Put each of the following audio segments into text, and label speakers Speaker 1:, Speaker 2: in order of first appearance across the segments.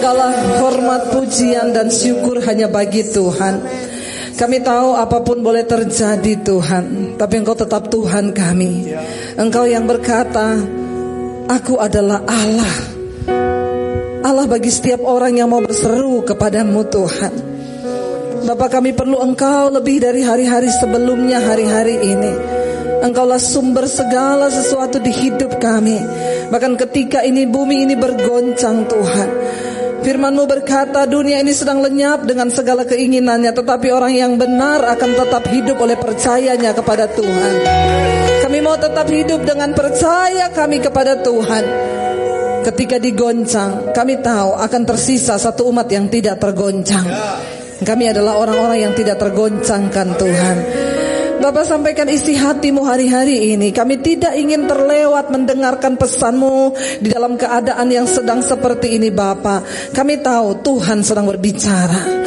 Speaker 1: Segala hormat, pujian, dan syukur hanya bagi Tuhan. Kami tahu apa pun boleh terjadi Tuhan, tapi Engkau tetap Tuhan kami. Engkau yang berkata, Aku adalah Allah. Allah bagi setiap orang yang mau berseru kepadamu Tuhan. Bapak kami perlu Engkau lebih dari hari-hari sebelumnya hari-hari ini. Engkaulah sumber segala sesuatu di hidup kami. Bahkan ketika ini bumi ini bergoncang Tuhan. Firmanmu berkata dunia ini sedang lenyap dengan segala keinginannya Tetapi orang yang benar akan tetap hidup oleh percayanya kepada Tuhan. Kami mau tetap hidup dengan percaya kami kepada Tuhan. Ketika digoncang kami tahu akan tersisa satu umat yang tidak tergoncang. Kami adalah orang-orang yang tidak tergoncangkan Tuhan Bapak sampaikan isi hatimu hari-hari ini. Kami tidak ingin terlewat mendengarkan pesanmu di dalam keadaan yang sedang seperti ini Bapak. Kami tahu Tuhan sedang berbicara.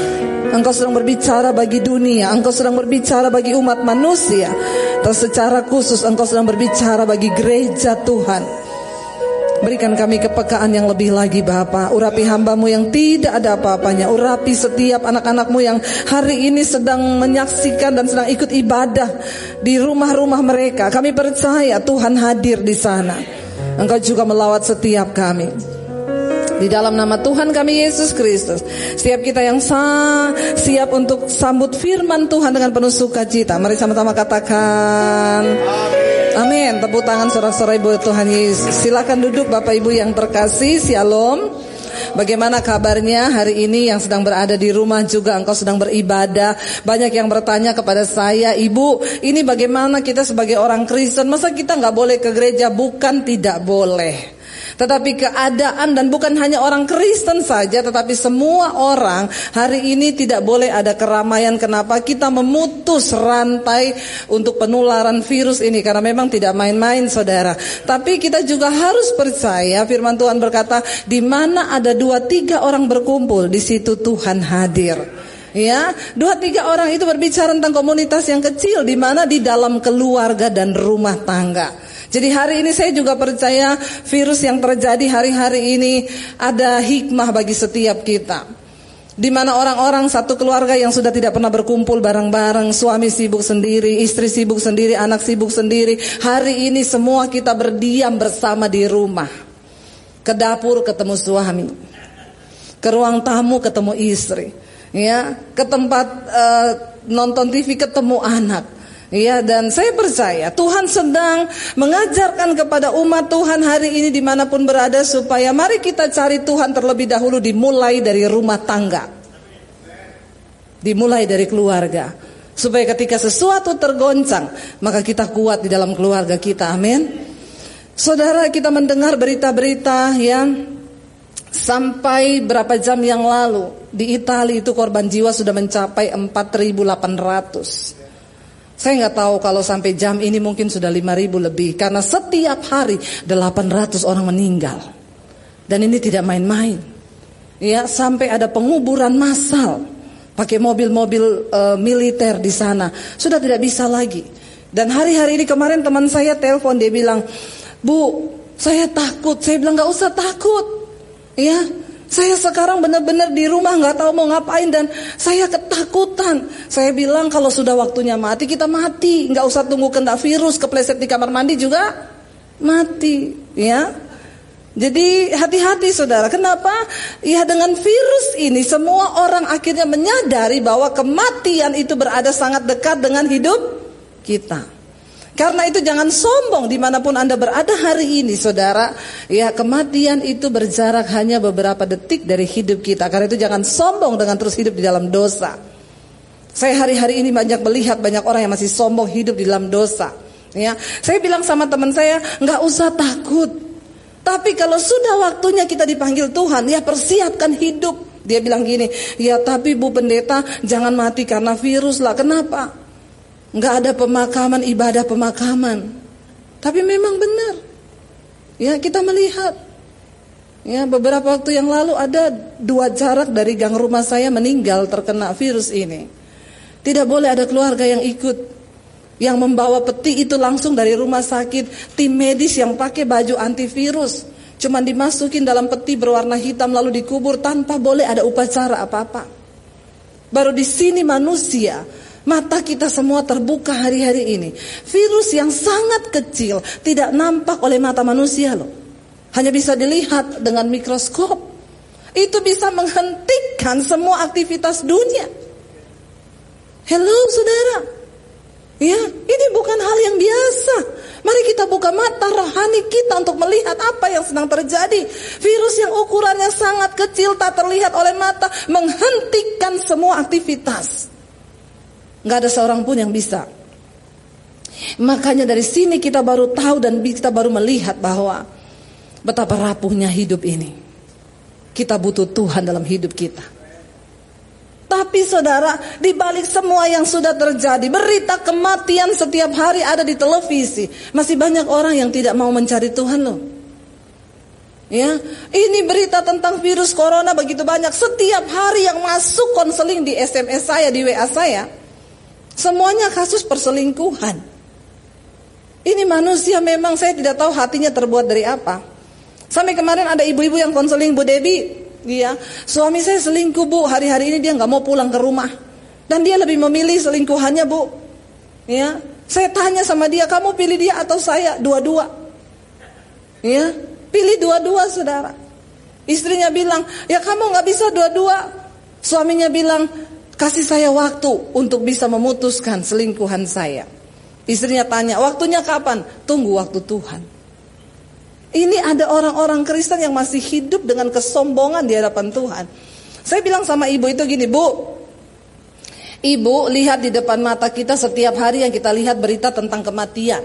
Speaker 1: Engkau sedang berbicara bagi dunia, engkau sedang berbicara bagi umat manusia. Dan secara khusus engkau sedang berbicara bagi gereja Tuhan. Berikan kami kepekaan yang lebih lagi Bapa Urapi hambamu yang tidak ada apa-apanya Urapi setiap anak-anakmu yang hari ini sedang menyaksikan dan sedang ikut ibadah Di rumah-rumah mereka Kami percaya Tuhan hadir di sana Engkau juga melawat setiap kami di dalam nama Tuhan kami Yesus Kristus. Setiap kita yang sah, siap untuk sambut firman Tuhan dengan penuh sukacita. Mari sama-sama katakan. Amin. Tepuk tangan sorak-sorai buat Tuhan Yesus. Silakan duduk Bapak Ibu yang terkasih. Shalom. Bagaimana kabarnya hari ini yang sedang berada di rumah juga engkau sedang beribadah. Banyak yang bertanya kepada saya, Ibu, ini bagaimana kita sebagai orang Kristen? Masa kita nggak boleh ke gereja? Bukan tidak boleh. Tetapi keadaan dan bukan hanya orang Kristen saja tetapi semua orang hari ini tidak boleh ada keramaian kenapa kita memutus rantai untuk penularan virus ini karena memang tidak main-main saudara. Tapi kita juga harus percaya firman Tuhan berkata di mana ada dua tiga orang berkumpul di situ Tuhan hadir. Ya, dua tiga orang itu berbicara tentang komunitas yang kecil di mana di dalam keluarga dan rumah tangga. Jadi hari ini saya juga percaya virus yang terjadi hari-hari ini ada hikmah bagi setiap kita. Di mana orang-orang satu keluarga yang sudah tidak pernah berkumpul bareng-bareng, suami sibuk sendiri, istri sibuk sendiri, anak sibuk sendiri. Hari ini semua kita berdiam bersama di rumah. Ke dapur ketemu suami. Ke ruang tamu ketemu istri. Ya, ke tempat uh, nonton TV ketemu anak. Iya dan saya percaya Tuhan sedang mengajarkan kepada umat Tuhan hari ini di mana pun berada supaya mari kita cari Tuhan terlebih dahulu dimulai dari rumah tangga. Dimulai dari keluarga. Supaya ketika sesuatu tergoncang maka kita kuat di dalam keluarga kita. Amin. Saudara kita mendengar berita-berita yang sampai berapa jam yang lalu di Italia itu korban jiwa sudah mencapai 4800. Saya nggak tahu kalau sampai jam ini mungkin sudah 5000 lebih karena setiap hari 800 orang meninggal. Dan ini tidak main-main. Ya, sampai ada penguburan massal pakai mobil-mobil uh, militer di sana. Sudah tidak bisa lagi. Dan hari-hari ini kemarin teman saya telepon dia bilang, "Bu, saya takut." Saya bilang nggak usah takut. Ya, saya sekarang benar-benar di rumah nggak tahu mau ngapain dan saya ketakutan. Saya bilang kalau sudah waktunya mati kita mati, nggak usah tunggu kena virus kepleset di kamar mandi juga mati, ya. Jadi hati-hati saudara. Kenapa? Ya dengan virus ini semua orang akhirnya menyadari bahwa kematian itu berada sangat dekat dengan hidup kita. Karena itu jangan sombong di mana pun anda berada hari ini saudara. Ya kematian itu berjarak hanya beberapa detik dari hidup kita. Karena itu jangan sombong dengan terus hidup di dalam dosa. Saya hari-hari ini banyak melihat banyak orang yang masih sombong hidup di dalam dosa. Ya, Saya bilang sama teman saya nggak usah takut. Tapi kalau sudah waktunya kita dipanggil Tuhan Ya persiapkan hidup. Dia bilang gini Ya tapi bu pendeta jangan mati karena virus lah. Kenapa? Nggak ada pemakaman ibadah pemakaman. Tapi memang benar. Ya, kita melihat Ya, beberapa waktu yang lalu ada dua jarak dari gang rumah saya meninggal terkena virus ini. Tidak boleh ada keluarga yang ikut. Yang membawa peti itu langsung dari rumah sakit, tim medis yang pakai baju antivirus. Cuman dimasukin dalam peti berwarna hitam lalu dikubur tanpa boleh ada upacara apa-apa. Baru di sini manusia Mata kita semua terbuka hari-hari ini. Virus yang sangat kecil tidak nampak oleh mata manusia loh. Hanya bisa dilihat dengan mikroskop. Itu bisa menghentikan semua aktivitas dunia. Hello saudara. Ya, ini bukan hal yang biasa. Mari kita buka mata rohani kita untuk melihat apa yang sedang terjadi. Virus yang ukurannya sangat kecil tak terlihat oleh mata menghentikan semua aktivitas. Gak ada seorang pun yang bisa. Makanya dari sini kita baru tahu dan kita baru melihat bahwa betapa rapuhnya hidup ini. Kita butuh Tuhan dalam hidup kita. Tapi saudara, di balik semua yang sudah terjadi, berita kematian setiap hari ada di televisi. Masih banyak orang yang tidak mau mencari Tuhan loh. Ya, ini berita tentang virus corona begitu banyak. Setiap hari yang masuk konseling di SMS saya, di WA saya, semuanya kasus perselingkuhan. Ini manusia memang saya tidak tahu hatinya terbuat dari apa. Sampai kemarin ada ibu-ibu yang konseling Bu Debi, Iya, suami saya selingkuh bu. Hari-hari ini dia nggak mau pulang ke rumah. Dan dia lebih memilih selingkuhannya bu. Ya, saya tanya sama dia, kamu pilih dia atau saya? Dua-dua. Ya, pilih dua-dua saudara. Istrinya bilang, ya kamu nggak bisa dua-dua. Suaminya bilang, kasih saya waktu untuk bisa memutuskan selingkuhan saya. Istrinya tanya, waktunya kapan? Tunggu waktu Tuhan. Ini ada orang-orang Kristen yang masih hidup dengan kesombongan di hadapan Tuhan. Saya bilang sama ibu itu gini, Bu. Ibu lihat di depan mata kita setiap hari yang kita lihat berita tentang kematian.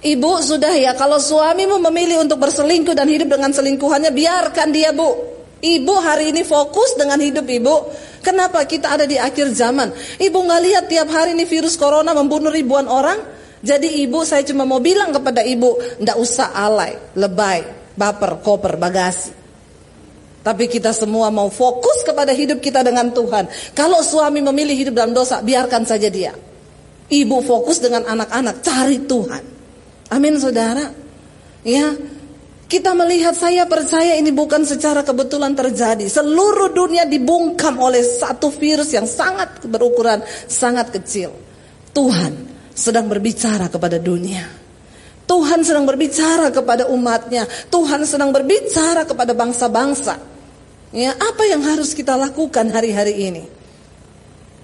Speaker 1: Ibu sudah ya kalau suamimu memilih untuk berselingkuh dan hidup dengan selingkuhannya biarkan dia bu. Ibu hari ini fokus dengan hidup ibu. Kenapa kita ada di akhir zaman? Ibu nggak lihat tiap hari ini virus corona membunuh ribuan orang? Jadi ibu saya cuma mau bilang kepada ibu, ndak usah alay, lebay, baper, koper, bagasi. Tapi kita semua mau fokus kepada hidup kita dengan Tuhan. Kalau suami memilih hidup dalam dosa, biarkan saja dia. Ibu fokus dengan anak-anak, cari Tuhan. Amin saudara. Ya, kita melihat saya percaya ini bukan secara kebetulan terjadi. Seluruh dunia dibungkam oleh satu virus yang sangat berukuran sangat kecil. Tuhan sedang berbicara kepada dunia. Tuhan sedang berbicara kepada umatnya. Tuhan sedang berbicara kepada bangsa-bangsa. Ya, apa yang harus kita lakukan hari-hari ini?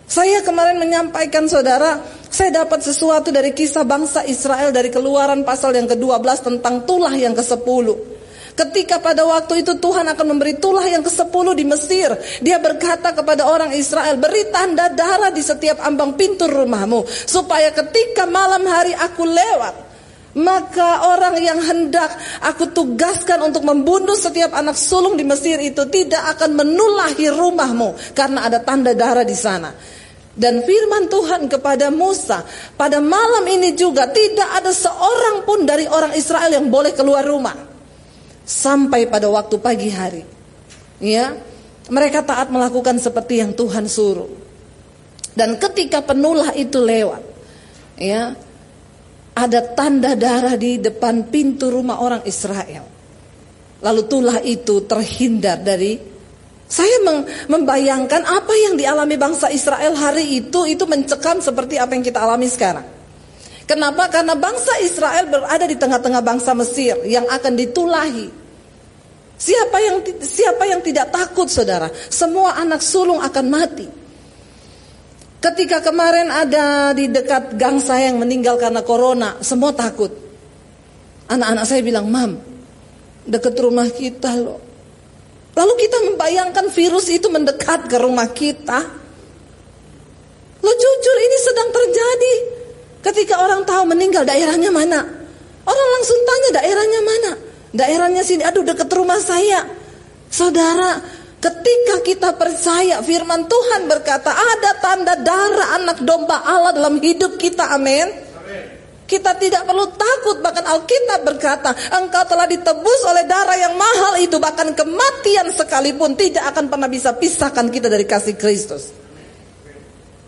Speaker 1: Saya kemarin menyampaikan saudara, saya dapat sesuatu dari kisah bangsa Israel dari keluaran pasal yang ke-12 tentang tulah yang ke-10. Ketika pada waktu itu Tuhan akan memberi tulah yang ke-10 di Mesir. Dia berkata kepada orang Israel, beri tanda darah di setiap ambang pintu rumahmu. Supaya ketika malam hari aku lewat, maka orang yang hendak aku tugaskan untuk membunuh setiap anak sulung di Mesir itu tidak akan menulahi rumahmu karena ada tanda darah di sana. Dan firman Tuhan kepada Musa, pada malam ini juga tidak ada seorang pun dari orang Israel yang boleh keluar rumah sampai pada waktu pagi hari. Ya, mereka taat melakukan seperti yang Tuhan suruh. Dan ketika penulah itu lewat, ya, ada tanda darah di depan pintu rumah orang Israel. Lalu tulah itu terhindar dari saya membayangkan apa yang dialami bangsa Israel hari itu itu mencekam seperti apa yang kita alami sekarang. Kenapa? Karena bangsa Israel berada di tengah-tengah bangsa Mesir yang akan ditulahi. Siapa yang siapa yang tidak takut saudara? Semua anak sulung akan mati. Ketika kemarin ada di dekat gang saya yang meninggal karena corona, semua takut. Anak-anak saya bilang, "Mam, dekat rumah kita loh." Lalu kita membayangkan virus itu mendekat ke rumah kita. Lo jujur ini sedang terjadi. Ketika orang tahu meninggal daerahnya mana? Orang langsung tanya daerahnya mana? Daerahnya sini, aduh dekat rumah saya. Saudara, ketika kita percaya firman Tuhan berkata ada tanda darah anak domba Allah dalam hidup kita, amin. Kita tidak perlu takut bahkan Alkitab berkata engkau telah ditebus oleh darah yang mahal itu bahkan kematian sekalipun tidak akan pernah bisa pisahkan kita dari kasih Kristus.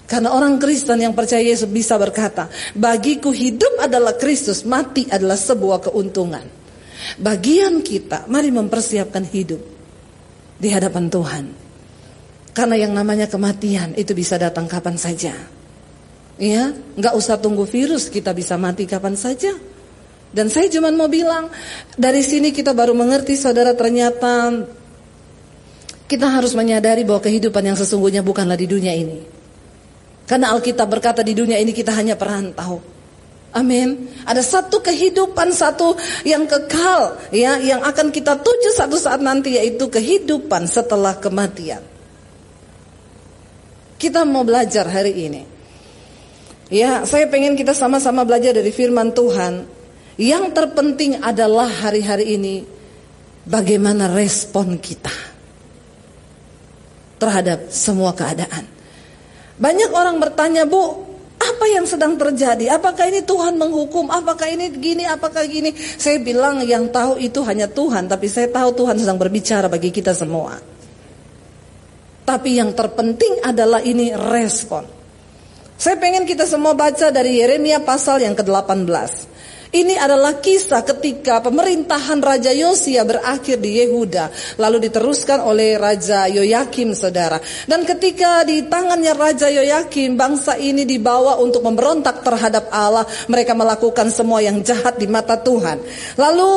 Speaker 1: Karena orang Kristen yang percaya Yesus bisa berkata, bagiku hidup adalah Kristus, mati adalah sebuah keuntungan. Bagian kita, mari mempersiapkan hidup di hadapan Tuhan. Karena yang namanya kematian itu bisa datang kapan saja. Ya, nggak usah tunggu virus, kita bisa mati kapan saja. Dan saya cuma mau bilang, dari sini kita baru mengerti saudara ternyata kita harus menyadari bahwa kehidupan yang sesungguhnya bukanlah di dunia ini. Karena Alkitab berkata di dunia ini kita hanya perantau. Amin. Ada satu kehidupan satu yang kekal ya yang akan kita tuju satu saat nanti yaitu kehidupan setelah kematian. Kita mau belajar hari ini. Ya, saya pengen kita sama-sama belajar dari firman Tuhan yang terpenting adalah hari-hari ini bagaimana respon kita terhadap semua keadaan. Banyak orang bertanya, "Bu, apa yang sedang terjadi? Apakah ini Tuhan menghukum? Apakah ini gini? Apakah gini?" Saya bilang yang tahu itu hanya Tuhan, tapi saya tahu Tuhan sedang berbicara bagi kita semua. Tapi yang terpenting adalah ini respon. Saya pengen kita semua baca dari Yeremia pasal yang ke-18. Ini adalah kisah ketika pemerintahan Raja Yosia berakhir di Yehuda, lalu diteruskan oleh Raja Yoyakim, saudara. Dan ketika di tangannya Raja Yoyakim, bangsa ini dibawa untuk memberontak terhadap Allah, mereka melakukan semua yang jahat di mata Tuhan. Lalu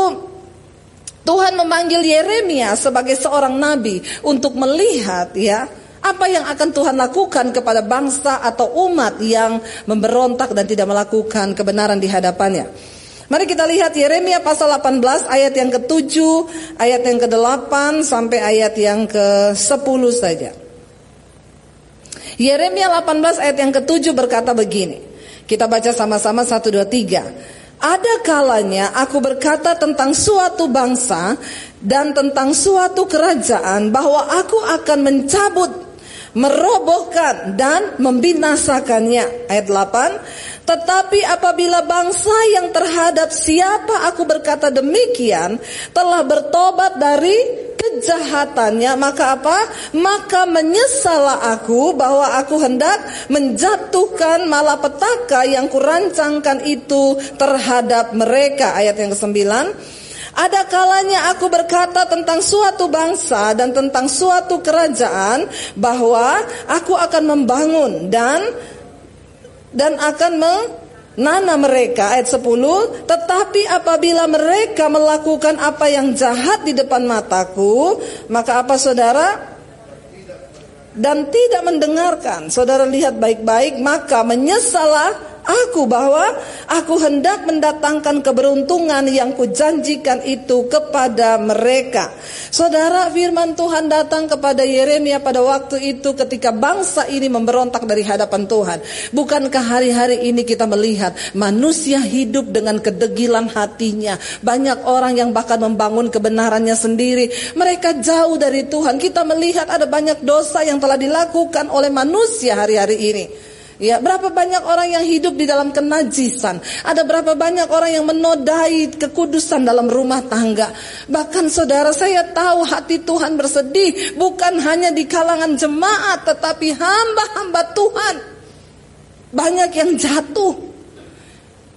Speaker 1: Tuhan memanggil Yeremia sebagai seorang nabi untuk melihat ya apa yang akan Tuhan lakukan kepada bangsa atau umat yang memberontak dan tidak melakukan kebenaran di hadapannya. Mari kita lihat Yeremia pasal 18 ayat yang ke-7, ayat yang ke-8 sampai ayat yang ke-10 saja. Yeremia 18 ayat yang ke-7 berkata begini. Kita baca sama-sama 1 2 3. Ada kalanya aku berkata tentang suatu bangsa dan tentang suatu kerajaan bahwa aku akan mencabut merobohkan dan membinasakannya. Ayat 8. Tetapi apabila bangsa yang terhadap siapa aku berkata demikian telah bertobat dari kejahatannya maka apa? Maka menyesalah aku bahwa aku hendak menjatuhkan malapetaka yang kurancangkan itu terhadap mereka. Ayat yang ke-9. Ada kalanya aku berkata tentang suatu bangsa dan tentang suatu kerajaan bahwa aku akan membangun dan dan akan menanam mereka. Ayat 10 tetapi apabila mereka melakukan apa yang jahat di depan mataku maka apa saudara? Dan tidak mendengarkan. Saudara lihat baik-baik maka menyesalah aku bahwa aku hendak mendatangkan keberuntungan yang kujanjikan itu kepada mereka. Saudara firman Tuhan datang kepada Yeremia pada waktu itu ketika bangsa ini memberontak dari hadapan Tuhan. Bukankah hari-hari ini kita melihat manusia hidup dengan kedegilan hatinya. Banyak orang yang bahkan membangun kebenarannya sendiri. Mereka jauh dari Tuhan. Kita melihat ada banyak dosa yang telah dilakukan oleh manusia hari-hari ini. Ya, berapa banyak orang yang hidup di dalam kenajisan? Ada berapa banyak orang yang menodai kekudusan dalam rumah tangga? Bahkan saudara saya tahu hati Tuhan bersedih bukan hanya di kalangan jemaat tetapi hamba-hamba Tuhan. Banyak yang jatuh.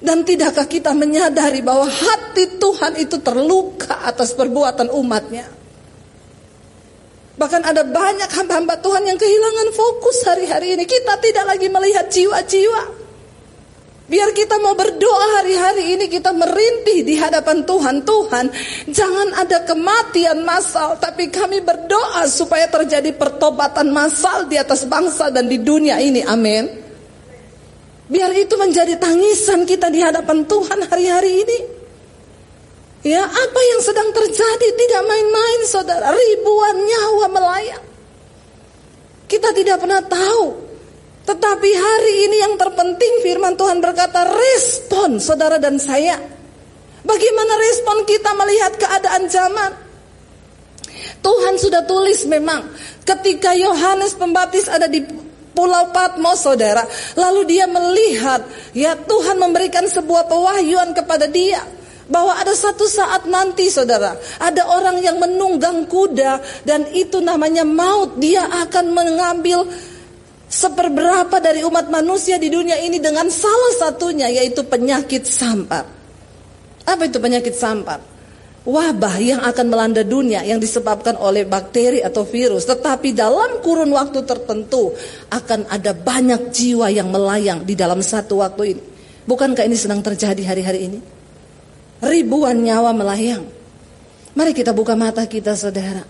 Speaker 1: Dan tidakkah kita menyadari bahwa hati Tuhan itu terluka atas perbuatan umatnya? Bahkan ada banyak hamba-hamba Tuhan yang kehilangan fokus hari-hari ini. Kita tidak lagi melihat jiwa-jiwa. Biar kita mau berdoa hari-hari ini kita merintih di hadapan Tuhan. Tuhan, jangan ada kematian massal, tapi kami berdoa supaya terjadi pertobatan massal di atas bangsa dan di dunia ini. Amin. Biar itu menjadi tangisan kita di hadapan Tuhan hari-hari ini. Ya, apa yang sedang terjadi tidak main-main saudara. Ribuan nyawa melayang. Kita tidak pernah tahu. Tetapi hari ini yang terpenting firman Tuhan berkata respon saudara dan saya. Bagaimana respon kita melihat keadaan zaman? Tuhan sudah tulis memang ketika Yohanes Pembaptis ada di Pulau Patmos saudara, lalu dia melihat ya Tuhan memberikan sebuah pewahyuan kepada dia bahwa ada satu saat nanti saudara ada orang yang menunggang kuda dan itu namanya maut dia akan mengambil seperberapa dari umat manusia di dunia ini dengan salah satunya yaitu penyakit sampar apa itu penyakit sampar wabah yang akan melanda dunia yang disebabkan oleh bakteri atau virus, tetapi dalam kurun waktu tertentu akan ada banyak jiwa yang melayang di dalam satu waktu ini. Bukankah ini sedang terjadi hari-hari ini? Ribuan nyawa melayang. Mari kita buka mata kita saudara.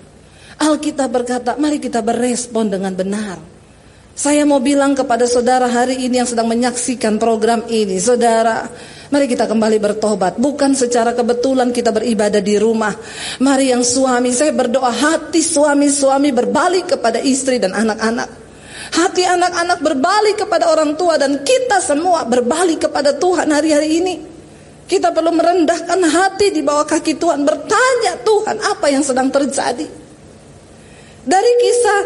Speaker 1: Alkitab berkata, mari kita berespon dengan benar. Saya mau bilang kepada saudara hari ini yang sedang menyaksikan program ini, saudara, Mari kita kembali bertobat. Bukan secara kebetulan kita beribadah di rumah. Mari yang suami, saya berdoa hati suami-suami berbalik kepada istri dan anak-anak. Hati anak-anak berbalik kepada orang tua dan kita semua berbalik kepada Tuhan hari-hari ini. Kita perlu merendahkan hati di bawah kaki Tuhan, bertanya Tuhan apa yang sedang terjadi. Dari kisah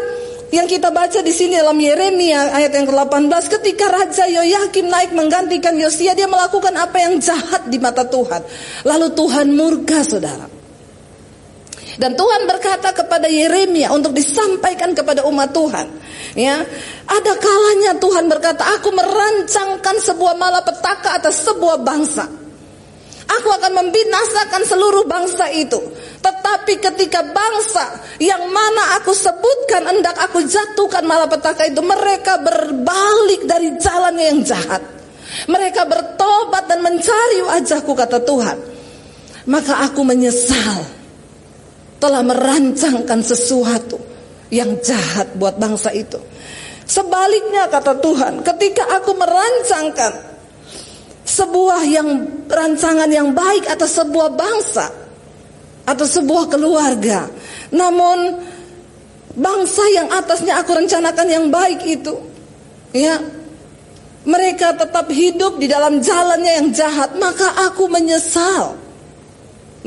Speaker 1: yang kita baca di sini dalam Yeremia ayat yang ke-18 ketika Raja Yoyakim naik menggantikan Yosia dia melakukan apa yang jahat di mata Tuhan. Lalu Tuhan murka saudara. Dan Tuhan berkata kepada Yeremia untuk disampaikan kepada umat Tuhan. Ya, ada kalanya Tuhan berkata, aku merancangkan sebuah malapetaka atas sebuah bangsa. Aku akan membinasakan seluruh bangsa itu. Tetapi ketika bangsa yang mana aku sebutkan hendak aku jatuhkan malapetaka itu mereka berbalik dari jalannya yang jahat. Mereka bertobat dan mencari wajahku kata Tuhan. Maka aku menyesal telah merancangkan sesuatu yang jahat buat bangsa itu. Sebaliknya kata Tuhan, ketika aku merancangkan sebuah yang rancangan yang baik atas sebuah bangsa atau sebuah keluarga. Namun bangsa yang atasnya aku rencanakan yang baik itu ya mereka tetap hidup di dalam jalannya yang jahat, maka aku menyesal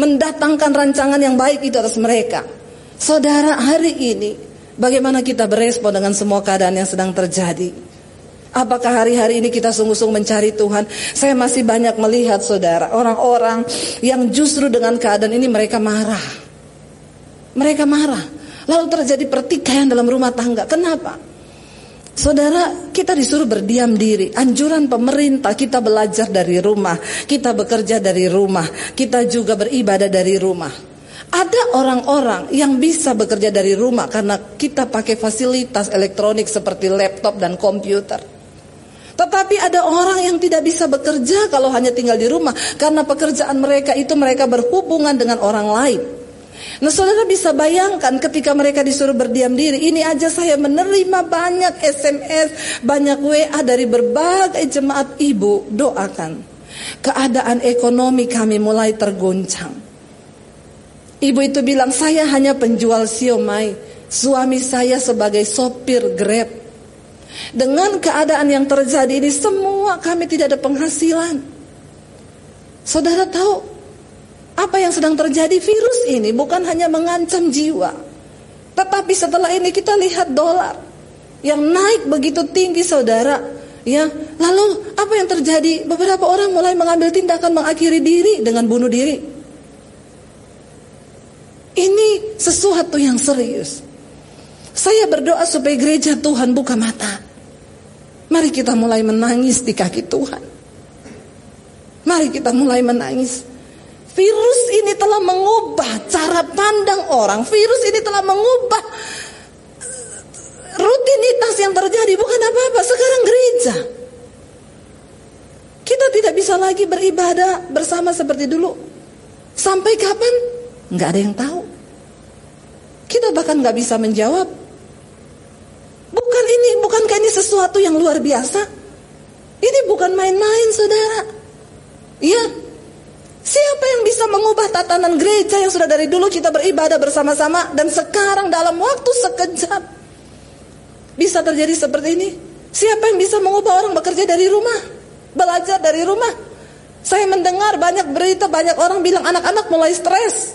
Speaker 1: mendatangkan rancangan yang baik itu atas mereka. Saudara, hari ini bagaimana kita berespon dengan semua keadaan yang sedang terjadi? Apakah hari-hari ini kita sungguh-sungguh mencari Tuhan? Saya masih banyak melihat saudara, orang-orang yang justru dengan keadaan ini mereka marah. Mereka marah. Lalu terjadi pertikaian dalam rumah tangga. Kenapa? Saudara, kita disuruh berdiam diri. Anjuran pemerintah kita belajar dari rumah, kita bekerja dari rumah, kita juga beribadah dari rumah. Ada orang-orang yang bisa bekerja dari rumah karena kita pakai fasilitas elektronik seperti laptop dan komputer. Tetapi ada orang yang tidak bisa bekerja kalau hanya tinggal di rumah. Karena pekerjaan mereka itu mereka berhubungan dengan orang lain. Nah saudara bisa bayangkan ketika mereka disuruh berdiam diri Ini aja saya menerima banyak SMS Banyak WA dari berbagai jemaat ibu Doakan. Keadaan ekonomi kami mulai tergoncang. Ibu itu bilang saya hanya penjual siomay. Suami saya sebagai sopir grab dengan keadaan yang terjadi ini semua kami tidak ada penghasilan. Saudara tahu apa yang sedang terjadi virus ini bukan hanya mengancam jiwa. Tetapi setelah ini kita lihat dolar yang naik begitu tinggi saudara. Ya, lalu apa yang terjadi? Beberapa orang mulai mengambil tindakan mengakhiri diri dengan bunuh diri. Ini sesuatu yang serius. Saya berdoa supaya gereja Tuhan buka mata. Mari kita mulai menangis di kaki Tuhan. Mari kita mulai menangis. Virus ini telah mengubah cara pandang orang. Virus ini telah mengubah rutinitas yang terjadi. Bukan apa-apa, sekarang gereja. Kita tidak bisa lagi beribadah bersama seperti dulu. Sampai kapan? Nggak ada yang tahu. Kita bahkan nggak bisa menjawab Bukan ini, bukankah ini sesuatu yang luar biasa? Ini bukan main-main, saudara. Iya. Siapa yang bisa mengubah tatanan gereja yang sudah dari dulu kita beribadah bersama-sama dan sekarang dalam waktu sekejap bisa terjadi seperti ini? Siapa yang bisa mengubah orang bekerja dari rumah, belajar dari rumah? Saya mendengar banyak berita, banyak orang bilang anak-anak mulai stres.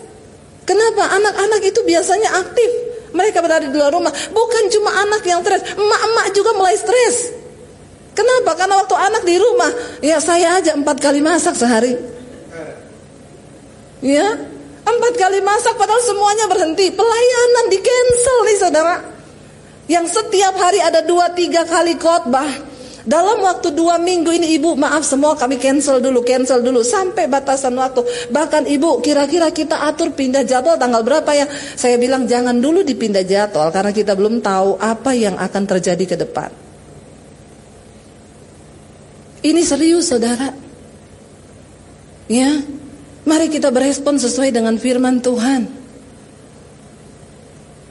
Speaker 1: Kenapa? Anak-anak itu biasanya aktif, mereka berada di luar rumah. Bukan cuma anak yang stres, emak-emak juga mulai stres. Kenapa? Karena waktu anak di rumah, ya saya aja empat kali masak sehari. Ya, empat kali masak padahal semuanya berhenti. Pelayanan di cancel nih saudara. Yang setiap hari ada dua tiga kali khotbah. Dalam waktu dua minggu ini ibu maaf semua kami cancel dulu, cancel dulu sampai batasan waktu. Bahkan ibu kira-kira kita atur pindah jadwal tanggal berapa ya? Saya bilang jangan dulu dipindah jadwal karena kita belum tahu apa yang akan terjadi ke depan. Ini serius saudara. Ya, mari kita berespon sesuai dengan firman Tuhan.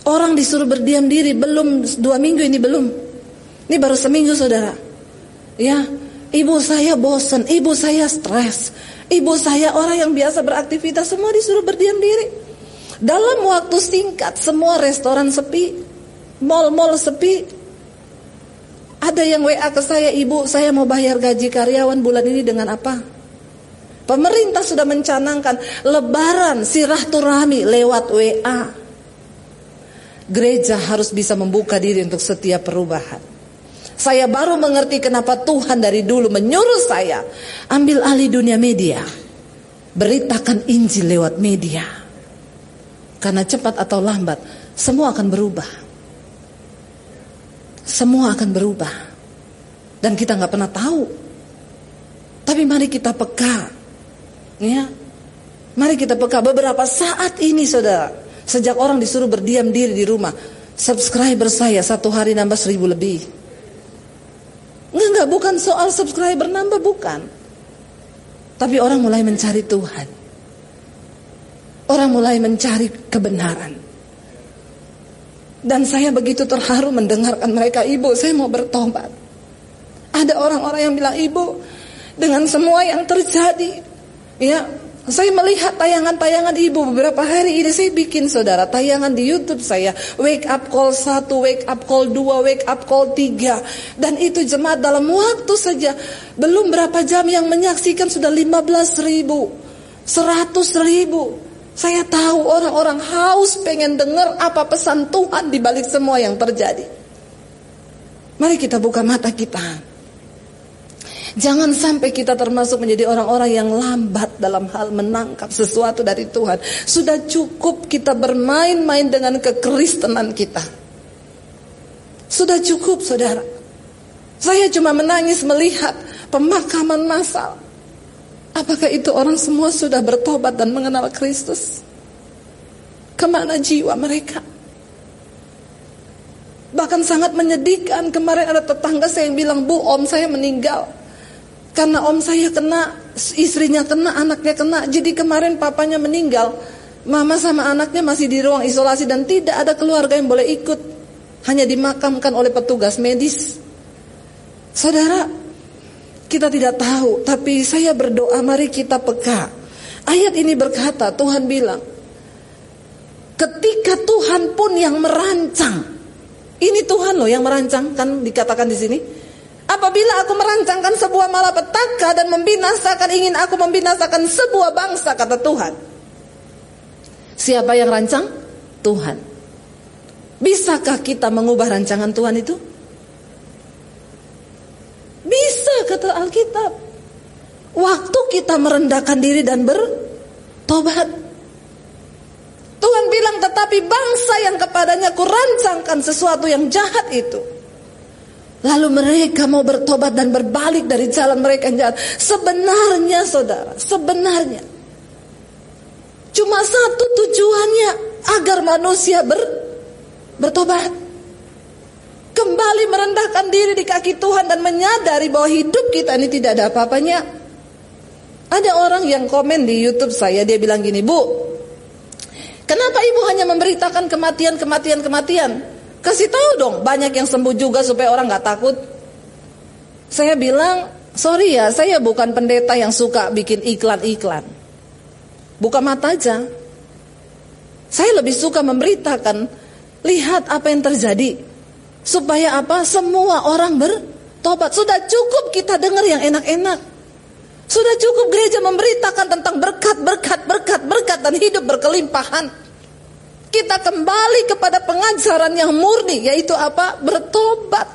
Speaker 1: Orang disuruh berdiam diri belum dua minggu ini belum. Ini baru seminggu saudara. Ya, ibu saya bosan, ibu saya stres, ibu saya orang yang biasa beraktivitas semua disuruh berdiam diri. Dalam waktu singkat semua restoran sepi, mall-mall sepi. Ada yang WA ke saya, ibu saya mau bayar gaji karyawan bulan ini dengan apa? Pemerintah sudah mencanangkan lebaran sirahturahmi lewat WA. Gereja harus bisa membuka diri untuk setiap perubahan. Saya baru mengerti kenapa Tuhan dari dulu menyuruh saya ambil alih dunia media. Beritakan Injil lewat media. Karena cepat atau lambat semua akan berubah. Semua akan berubah. Dan kita nggak pernah tahu. Tapi mari kita peka. Ya. Mari kita peka beberapa saat ini saudara. Sejak orang disuruh berdiam diri di rumah. Subscriber saya satu hari nambah seribu lebih. Enggak, enggak, bukan soal subscriber nambah, bukan. Tapi orang mulai mencari Tuhan. Orang mulai mencari kebenaran. Dan saya begitu terharu mendengarkan mereka, Ibu, saya mau bertobat. Ada orang-orang yang bilang, Ibu, dengan semua yang terjadi, ya, saya melihat tayangan-tayangan ibu beberapa hari ini. Saya bikin saudara tayangan di YouTube saya. Wake up call 1, wake up call 2, wake up call 3 dan itu jemaat dalam waktu saja. Belum berapa jam yang menyaksikan sudah 15 ribu 100 ribu. Saya tahu orang-orang haus pengen dengar apa pesan Tuhan di balik semua yang terjadi. Mari kita buka mata kita Jangan sampai kita termasuk menjadi orang-orang yang lambat dalam hal menangkap sesuatu dari Tuhan. Sudah cukup kita bermain-main dengan kekristenan kita. Sudah cukup saudara. Saya cuma menangis melihat pemakaman massal. Apakah itu orang semua sudah bertobat dan mengenal Kristus? Ke mana jiwa mereka? Bahkan sangat menyedihkan kemarin ada tetangga saya yang bilang, Bu om saya meninggal karena om saya kena, istrinya kena, anaknya kena. Jadi kemarin papanya meninggal. Mama sama anaknya masih di ruang isolasi dan tidak ada keluarga yang boleh ikut. Hanya dimakamkan oleh petugas medis. Saudara, kita tidak tahu, tapi saya berdoa mari kita peka. Ayat ini berkata, Tuhan bilang, ketika Tuhan pun yang merancang, ini Tuhan loh yang merancang, kan dikatakan di sini. Apabila aku merancangkan sebuah malapetaka dan membinasakan ingin aku membinasakan sebuah bangsa kata Tuhan. Siapa yang rancang? Tuhan. Bisakah kita mengubah rancangan Tuhan itu? Bisa kata Alkitab. Waktu kita merendahkan diri dan bertobat. Tuhan bilang tetapi bangsa yang kepadanya kurancangkan sesuatu yang jahat itu Lalu mereka mau bertobat dan berbalik dari jalan mereka yang jahat. Sebenarnya saudara, sebenarnya. Cuma satu tujuannya agar manusia ber, bertobat. Kembali merendahkan diri di kaki Tuhan dan menyadari bahwa hidup kita ini tidak ada apa-apanya. Ada orang yang komen di YouTube saya, dia bilang gini, Bu, kenapa ibu hanya memberitakan kematian, kematian, kematian? Kasih tahu dong, banyak yang sembuh juga supaya orang nggak takut. Saya bilang, sorry ya, saya bukan pendeta yang suka bikin iklan-iklan. Buka mata aja. Saya lebih suka memberitakan, lihat apa yang terjadi. Supaya apa? Semua orang bertobat. Sudah cukup kita dengar yang enak-enak. Sudah cukup gereja memberitakan tentang berkat, berkat, berkat, berkat dan hidup berkelimpahan. Kita kembali kepada pengajaran yang murni yaitu apa? Bertobat.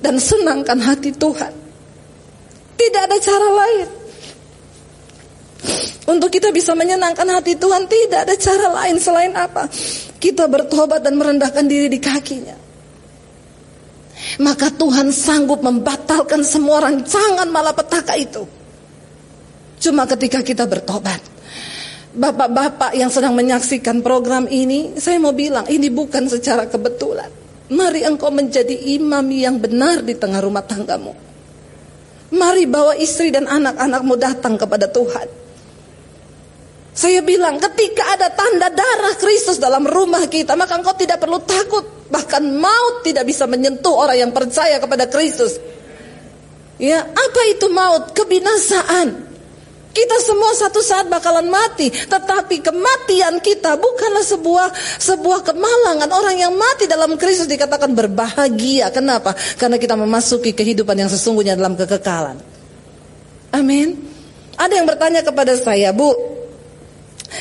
Speaker 1: Dan senangkan hati Tuhan. Tidak ada cara lain. Untuk kita bisa menyenangkan hati Tuhan tidak ada cara lain selain apa? Kita bertobat dan merendahkan diri di kakinya. maka Tuhan sanggup membatalkan semua rancangan malapetaka itu. Cuma ketika kita bertobat. Bapak-bapak yang sedang menyaksikan program ini, saya mau bilang ini bukan secara kebetulan. Mari engkau menjadi imam yang benar di tengah rumah tanggamu. Mari bawa istri dan anak-anakmu datang kepada Tuhan. Saya bilang ketika ada tanda darah Kristus dalam rumah kita, maka engkau tidak perlu takut. Bahkan maut tidak bisa menyentuh orang yang percaya kepada Kristus. Ya, apa itu maut? Kebinasaan. Kita semua satu saat bakalan mati, tetapi kematian kita bukanlah sebuah sebuah kemalangan. Orang yang mati dalam Kristus dikatakan berbahagia. Kenapa? Karena kita memasuki kehidupan yang sesungguhnya dalam kekekalan. Amin. Ada yang bertanya kepada saya, Bu,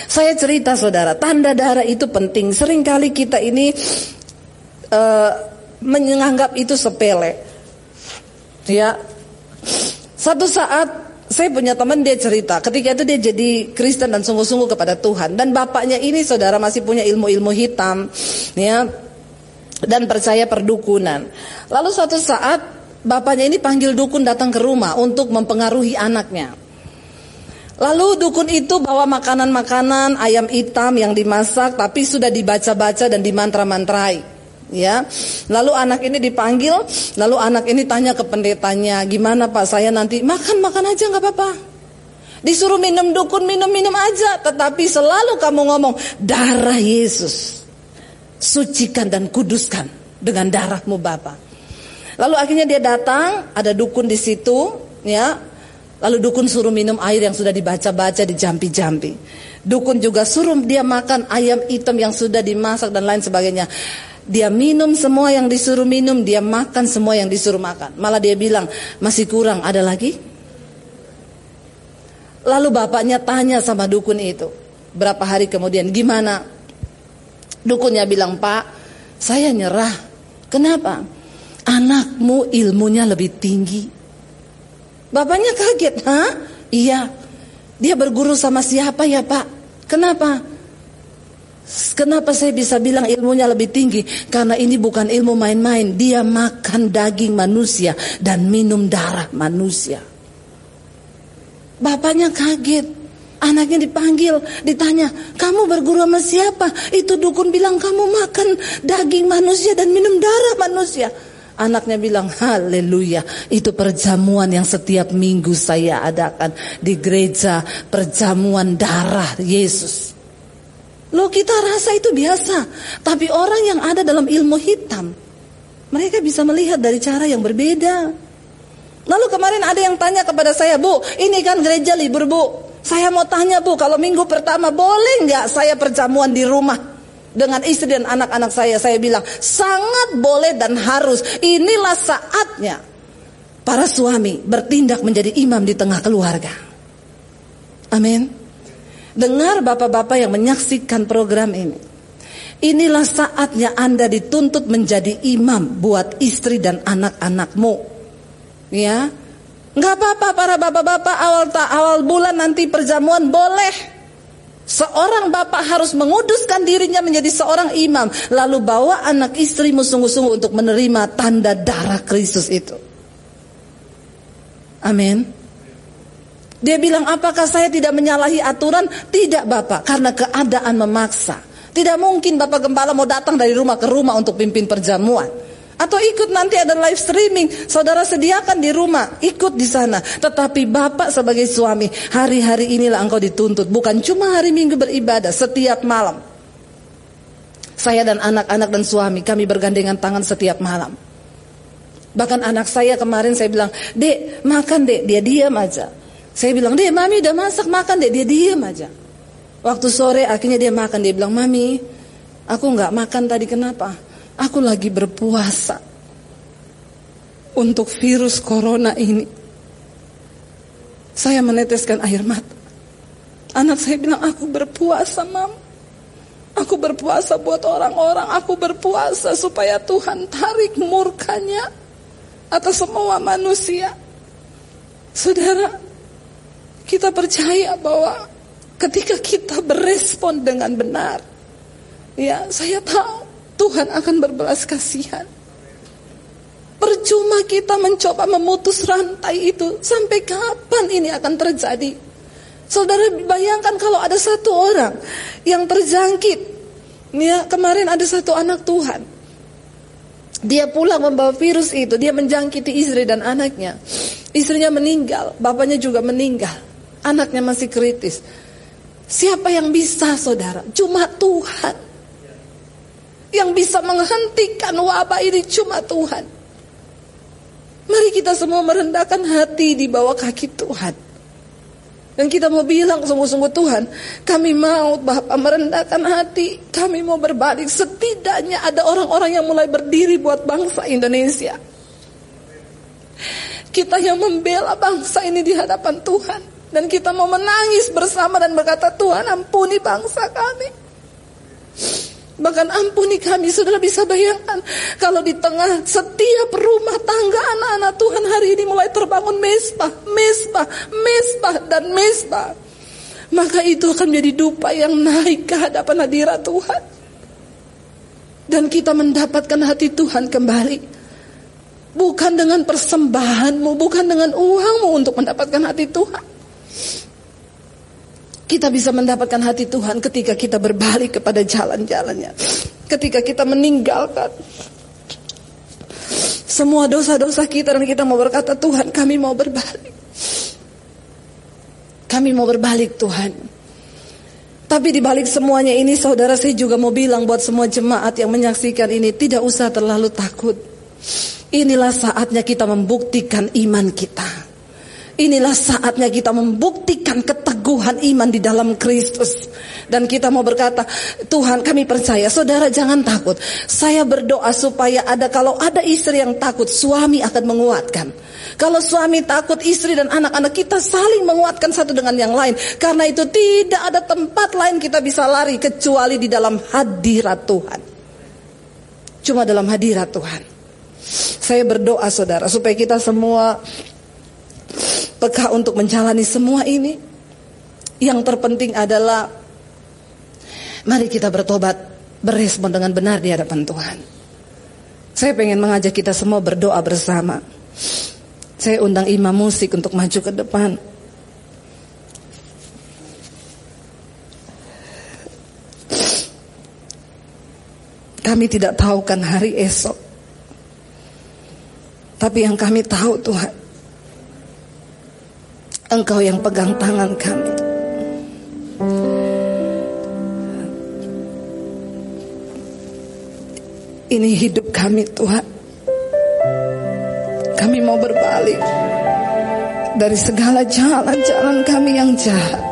Speaker 1: saya cerita saudara, tanda darah itu penting. Seringkali kita ini uh, menganggap itu sepele. Ya, satu saat saya punya teman dia cerita ketika itu dia jadi Kristen dan sungguh-sungguh kepada Tuhan dan bapaknya ini saudara masih punya ilmu-ilmu hitam ya dan percaya perdukunan. Lalu suatu saat bapaknya ini panggil dukun datang ke rumah untuk mempengaruhi anaknya. Lalu dukun itu bawa makanan-makanan ayam hitam yang dimasak tapi sudah dibaca-baca dan dimantra-mantrai ya. Lalu anak ini dipanggil, lalu anak ini tanya ke pendetanya, gimana Pak saya nanti makan makan aja nggak apa-apa. Disuruh minum dukun minum-minum aja, tetapi selalu kamu ngomong darah Yesus. Sucikan dan kuduskan dengan darahmu Bapak. Lalu akhirnya dia datang, ada dukun di situ, ya. Lalu dukun suruh minum air yang sudah dibaca-baca, dijampi-jampi. Dukun juga suruh dia makan ayam hitam yang sudah dimasak dan lain sebagainya. Dia minum semua yang disuruh minum, dia makan semua yang disuruh makan. Malah dia bilang, masih kurang, ada lagi? Lalu bapaknya tanya sama dukun itu. Berapa hari kemudian, gimana? Dukunnya bilang, Pak, saya nyerah. Kenapa? Anakmu ilmunya lebih tinggi. Bapaknya kaget, hah? Iya. Dia berguru sama siapa ya Pak? Kenapa? Kenapa saya bisa bilang ilmunya lebih tinggi? Karena ini bukan ilmu main-main. Dia makan daging manusia dan minum darah manusia. Bapaknya kaget. Anaknya dipanggil, ditanya, kamu berguru sama siapa? Itu dukun bilang kamu makan daging manusia dan minum darah manusia. Anaknya bilang, haleluya, itu perjamuan yang setiap minggu saya adakan di gereja, perjamuan darah Yesus. Lo kita rasa itu biasa, tapi orang yang ada dalam ilmu hitam, mereka bisa melihat dari cara yang berbeda. Lalu kemarin ada yang tanya kepada saya, Bu, ini kan gereja libur Bu. Saya mau tanya Bu, kalau minggu pertama boleh nggak saya perjamuan di rumah dengan istri dan anak-anak saya? Saya bilang sangat boleh dan harus. Inilah saatnya para suami bertindak menjadi imam di tengah keluarga. Amin. Dengar bapak-bapak yang menyaksikan program ini. Inilah saatnya Anda dituntut menjadi imam buat istri dan anak-anakmu. Ya. Enggak apa-apa para bapak-bapak awal tak awal bulan nanti perjamuan boleh. Seorang bapak harus menguduskan dirinya menjadi seorang imam. Lalu bawa anak istrimu sungguh-sungguh untuk menerima tanda darah Kristus itu. Amin. Dia bilang, apakah saya tidak menyalahi aturan? Tidak Bapak, karena keadaan memaksa. Tidak mungkin Bapak Gembala mau datang dari rumah ke rumah untuk pimpin perjamuan. Atau ikut nanti ada live streaming, saudara sediakan di rumah, ikut di sana. Tetapi Bapak sebagai suami, hari-hari inilah engkau dituntut. Bukan cuma hari minggu beribadah, setiap malam. Saya dan anak-anak dan suami, kami bergandengan tangan setiap malam. Bahkan anak saya kemarin saya bilang, dek makan dek, dia diam aja. Saya bilang, deh mami udah masak makan deh. Dia diam aja. Waktu sore akhirnya dia makan. Dia bilang, mami aku nggak makan tadi kenapa? Aku lagi berpuasa. Untuk virus corona ini. Saya meneteskan air mata. Anak saya bilang, aku berpuasa mam. Aku berpuasa buat orang-orang. Aku berpuasa supaya Tuhan tarik murkanya atas semua manusia. Saudara, kita percaya bahwa ketika kita berespon dengan benar, ya saya tahu Tuhan akan berbelas kasihan. percuma kita mencoba memutus rantai itu. Sampai kapan ini akan terjadi? Saudara bayangkan kalau ada satu orang yang terjangkit. Ya, kemarin ada satu anak Tuhan. Dia pulang membawa virus itu, dia menjangkiti istri dan anaknya. Istrinya meninggal, bapaknya juga meninggal. Anaknya masih kritis. Siapa yang bisa saudara? Cuma Tuhan. Yang bisa menghentikan wabah ini cuma Tuhan. Mari kita semua merendahkan hati di bawah kaki Tuhan. Dan kita mau bilang sungguh-sungguh Tuhan, kami mau Bapak merendahkan hati, kami mau berbalik. Setidaknya ada orang-orang yang mulai berdiri buat bangsa Indonesia. Kita yang membela bangsa ini di hadapan Tuhan. Dan kita mau menangis bersama dan berkata, Tuhan ampuni bangsa kami. Bahkan ampuni kami, saudara bisa bayangkan. Kalau di tengah setiap rumah tangga anak-anak Tuhan hari ini mulai terbangun mesbah, mesbah, mesbah, dan mesbah. Maka itu akan menjadi dupa yang naik ke hadapan hadirat Tuhan. Dan kita mendapatkan hati Tuhan kembali. Bukan dengan persembahanmu, bukan dengan uangmu untuk mendapatkan hati Tuhan. Kita bisa mendapatkan hati Tuhan ketika kita berbalik kepada jalan-jalannya. Ketika kita meninggalkan semua dosa-dosa kita dan kita mau berkata Tuhan kami mau berbalik. Kami mau berbalik Tuhan. Tapi di balik semuanya ini saudara saya juga mau bilang buat semua jemaat yang menyaksikan ini tidak usah terlalu takut. Inilah saatnya kita membuktikan iman kita. Inilah saatnya kita membuktikan keteguhan iman di dalam Kristus. Dan kita mau berkata, Tuhan kami percaya, saudara jangan takut. Saya berdoa supaya ada, kalau ada istri yang takut, suami akan menguatkan. Kalau suami takut, istri dan anak-anak kita saling menguatkan satu dengan yang lain. Karena itu tidak ada tempat lain kita bisa lari kecuali di dalam hadirat Tuhan. Cuma dalam hadirat Tuhan. Saya berdoa saudara supaya kita semua peka untuk menjalani semua ini. Yang terpenting adalah mari kita bertobat, berespon dengan benar di hadapan Tuhan. Saya pengen mengajak kita semua berdoa bersama. Saya undang imam musik untuk maju ke depan. Kami tidak tahu kan hari esok. Tapi yang kami tahu Tuhan Engkau yang pegang tangan kami. Ini hidup kami Tuhan. Kami mau berbalik dari segala jalan-jalan kami yang jahat.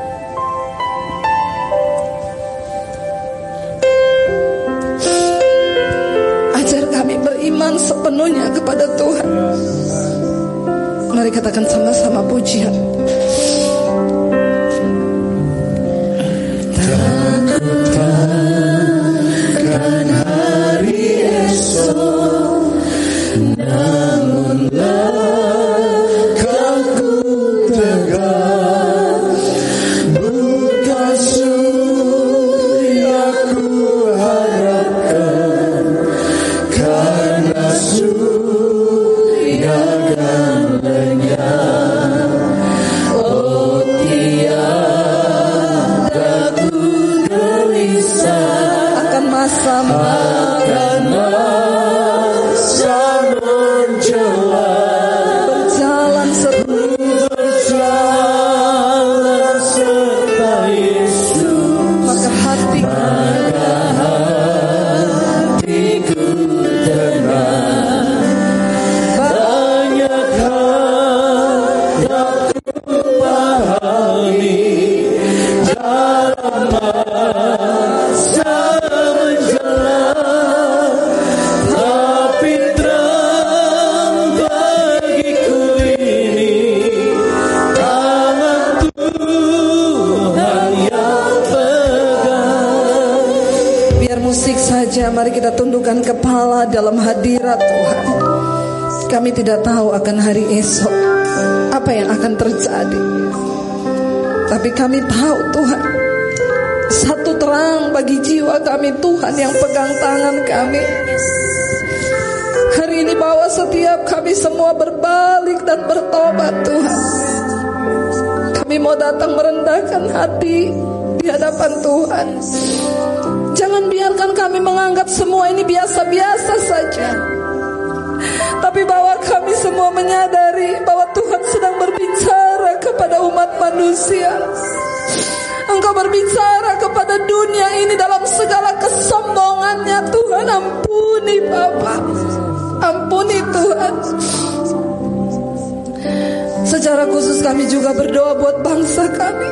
Speaker 1: Tidak tahu akan hari esok apa yang akan terjadi. Tapi kami tahu Tuhan satu terang bagi jiwa kami Tuhan yang pegang tangan kami. Hari ini bawa setiap kami semua berbalik dan bertobat Tuhan. Kami mau datang merendahkan hati di hadapan Tuhan. Jangan biarkan kami menganggap semua ini biasa-biasa saja. Tapi bahwa kami semua menyadari bahwa Tuhan sedang berbicara kepada umat manusia. Engkau berbicara kepada dunia ini dalam segala kesombongannya. Tuhan ampuni Bapa. Ampuni Tuhan. Secara khusus kami juga berdoa buat bangsa kami.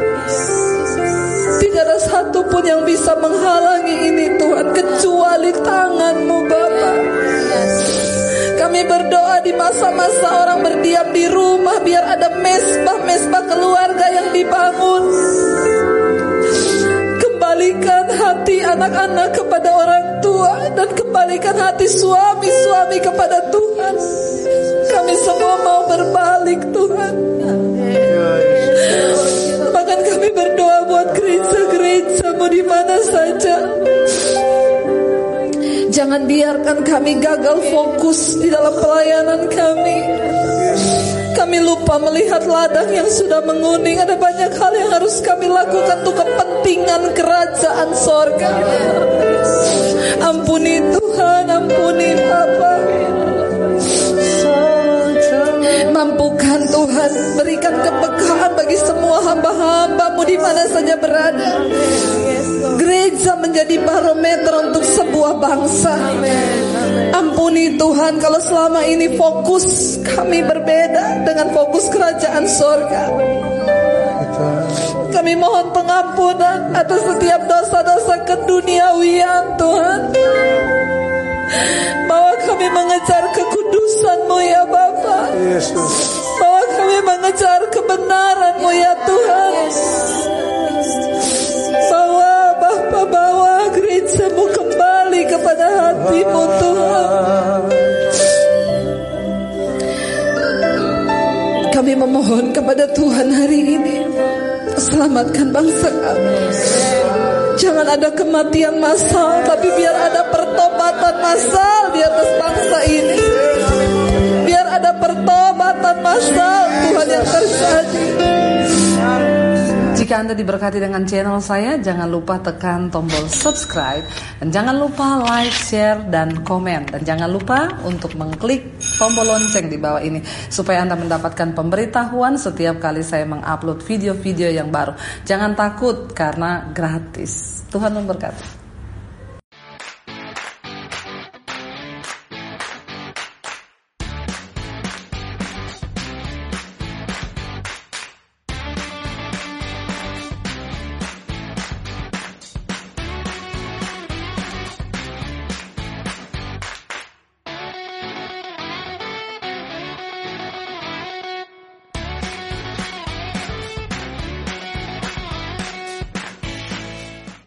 Speaker 1: Tidak ada satupun yang bisa menghalangi ini Tuhan Kecuali tanganmu Bapa kami berdoa di masa-masa orang berdiam di rumah biar ada mesbah-mesbah keluarga yang dibangun. Kembalikan hati anak-anak kepada orang tua dan kembalikan hati suami-suami kepada Tuhan. Kami semua mau berbalik Tuhan. Jangan biarkan kami gagal fokus di dalam pelayanan kami. Kami lupa melihat ladang yang sudah menguning. Ada banyak hal yang harus kami lakukan untuk kepentingan kerajaan sorga. Ampuni Tuhan, ampuni Bapa. Mampukan Tuhan berikan kepekaan bagi semua hamba-hambamu di mana saja berada. Gereja menjadi barometer untuk sebuah bangsa. Ampuni Tuhan kalau selama ini fokus kami berbeda dengan fokus kerajaan sorga. Kami mohon pengampunan atas setiap dosa-dosa keduniawian Tuhan. Bahwa kami mengejar kekudusan-Mu ya Bapa. Bahwa kami mengejar kebenaran-Mu ya Tuhan. hati-Mu Tuhan. Kami memohon kepada Tuhan hari ini Selamatkan bangsa kami. Jangan ada kematian massal Tapi biar ada pertobatan massal Di atas bangsa ini. Biar ada pertobatan massal Tuhan yang terjadi
Speaker 2: Jika Anda diberkati dengan channel saya, jangan lupa tekan tombol subscribe dan jangan lupa like, share, dan komen. Dan jangan lupa untuk mengklik tombol lonceng di bawah ini supaya Anda mendapatkan pemberitahuan setiap kali saya mengupload video-video yang baru. Jangan takut karena gratis. Tuhan memberkati.